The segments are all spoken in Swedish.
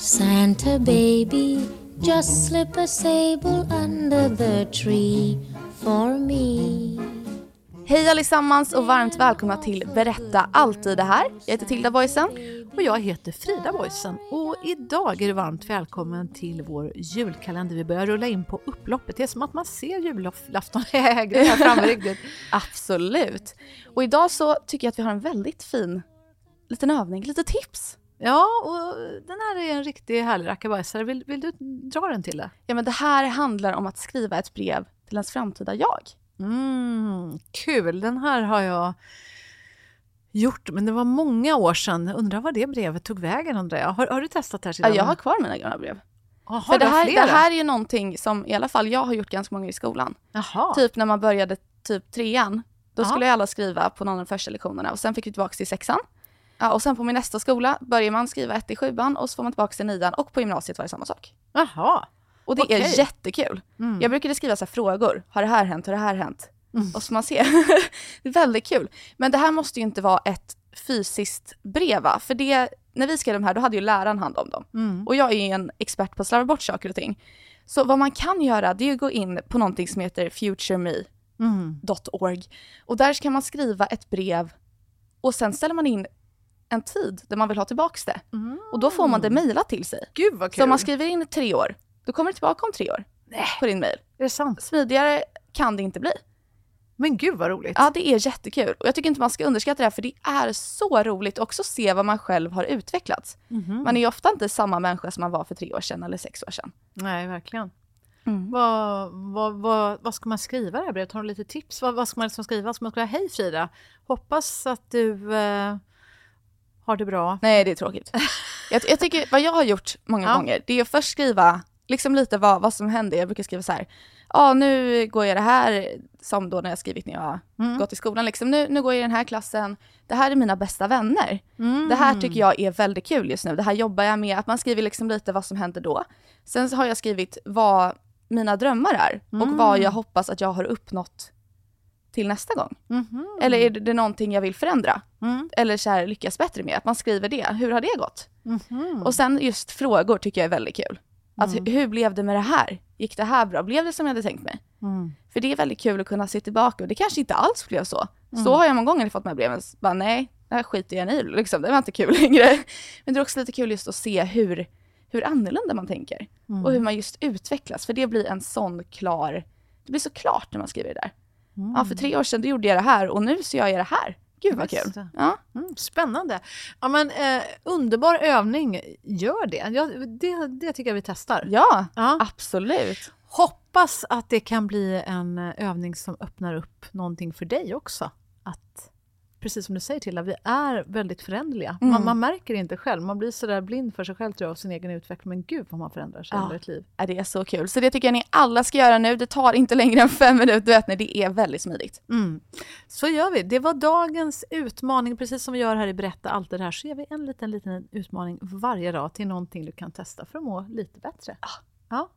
Santa baby, just slip a sable under the tree for me. Hej allesammans och varmt välkomna till Berätta alltid det här. Jag heter Tilda Boysen. Och jag heter Frida Boysen och idag är du varmt välkommen till vår julkalender. Vi börjar rulla in på upploppet. Det är som att man ser julafton här framme riktigt. Absolut. Och idag så tycker jag att vi har en väldigt fin liten övning, lite tips. Ja, och den här är en riktigt härlig rackabajsare. Vill, vill du dra den till det? Ja, men det här handlar om att skriva ett brev till ens framtida jag. Mm, kul! Den här har jag gjort, men det var många år sedan. Undrar vad det brevet tog vägen, jag. Har, har du testat det här? Ja, jag har kvar mina gamla brev. Aha, För det här, det här är ju någonting som i alla fall jag har gjort ganska många i skolan. Jaha. Typ när man började typ trean, då skulle ju alla skriva på någon av de första lektionerna och sen fick vi tillbaka till sexan. Ja, och sen på min nästa skola börjar man skriva ett i sjuan och så får man tillbaka till nian och på gymnasiet var det samma sak. Jaha. Och det Okej. är jättekul. Mm. Jag brukade skriva så här frågor. Har det här hänt? Har det här hänt? Mm. Och så man ser. det är väldigt kul. Men det här måste ju inte vara ett fysiskt brev va? För det, när vi skrev de här då hade ju läraren hand om dem. Mm. Och jag är ju en expert på att slarva bort saker och ting. Så vad man kan göra det är att gå in på någonting som heter futureme.org. Och där kan man skriva ett brev och sen ställer man in en tid där man vill ha tillbaks det. Och då får man det mejlat till sig. Gud vad Så kul! om man skriver in tre år, då kommer det tillbaka om tre år Nej. på din mejl. Är det sant? Smidigare kan det inte bli. Men gud vad roligt! Ja, det är jättekul. Och jag tycker inte man ska underskatta det här, för det är så roligt att också se vad man själv har utvecklats. Mhm. Man är ju ofta inte samma människa som man var för tre år sedan eller sex år sedan. Nej, verkligen. Mm. Vad, vad, vad, vad ska man skriva i det här brevet? Har du lite tips? Vad, vad ska man liksom skriva? Ska man skriva Hej Frida! Hoppas att du eh, har det bra. Nej, det är tråkigt. jag, jag tycker, vad jag har gjort många Ja. gånger, det är att först skriva liksom lite vad, vad som händer. Jag brukar skriva så här, ja nu går jag det här, som då när jag skrivit när jag Mm. gått i skolan, liksom, nu, nu går jag i den här klassen, det här är mina bästa vänner. Mm. Det här tycker jag är väldigt kul just nu, det här jobbar jag med, att man skriver liksom lite vad som händer då. Sen så har jag skrivit vad mina drömmar är och Mm. vad jag hoppas att jag har uppnått till nästa gång. Mhm. Eller är det, någonting jag vill förändra? Mm. Eller så här, lyckas bättre med? Att man skriver det. Hur har det gått? Mhm. Och sen just frågor tycker jag är väldigt kul. Att Mm. hu- hur blev det med det här? Gick det här bra? Blev det som jag hade tänkt mig? Mm. För det är väldigt kul att kunna se tillbaka och det kanske inte alls blev så. Mm. Så har jag många gånger fått med breven, bara nej, det här skiter jag i, liksom. det var inte kul längre. Men det är också lite kul just att se hur, hur annorlunda man tänker. Mm. Och hur man just utvecklas, för det blir en sån klar, det blir så klart när man skriver det där. Mm. Ja, för tre år sedan gjorde jag det här och nu så gör jag det här. Gud vad kul. Ja. Mm, spännande. Ja, men, eh, underbar övning. Gör det. Ja, det. Det tycker jag vi testar. ja, Ja. absolut. Hoppas att det kan bli en eh, övning som öppnar upp någonting för dig också. Att, precis som du säger Tilla, vi är väldigt föränderliga. Man, Mm. man märker det inte själv. Man blir sådär blind för sig själv tror jag, och sin egen utveckling. Men gud vad man förändrar sig Ja. under ett liv. Ja, det är så kul. Så det tycker jag ni alla ska göra nu. Det tar inte längre än fem minuter, vet när det är väldigt smidigt. Mm. Så gör vi. Det var dagens utmaning. Precis som vi gör här i Berätta allt det här så gör vi en liten, liten utmaning varje dag till någonting du kan testa för att må lite bättre. Ja.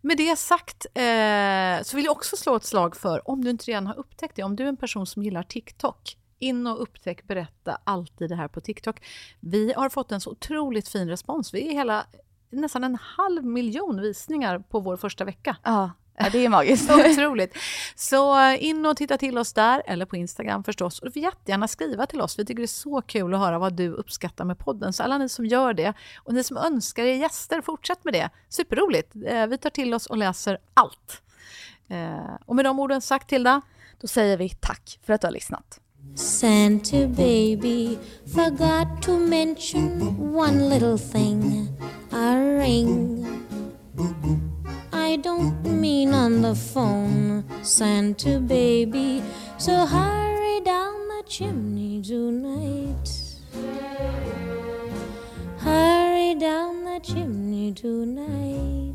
Med det sagt eh, så vill jag också slå ett slag för, om du inte redan har upptäckt det, om du är en person som gillar TikTok, in och upptäck Berätta alltid det här på TikTok. Vi har fått en så otroligt fin respons. Vi är hela nästan en halv miljon visningar på vår första vecka. Ja, Ja, det är magiskt. Otroligt. Så eh, in och titta till oss där, eller på Instagram förstås. Och du får jättegärna skriva till oss. Vi tycker det är så kul att höra vad du uppskattar med podden. Så alla ni som gör det, och ni som önskar er gäster, fortsätt med det. Superroligt. Eh, vi tar till oss och läser allt. Eh, och med de orden sagt, Tilda? Då säger vi tack för att du har lyssnat. Santa baby forgot to mention one little thing a ring. I don't mean on the phone, Santa baby. So hurry down the chimney tonight. Hurry down the chimney tonight.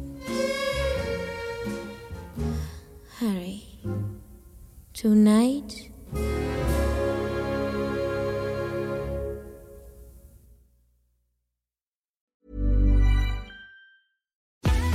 Hurry. Tonight.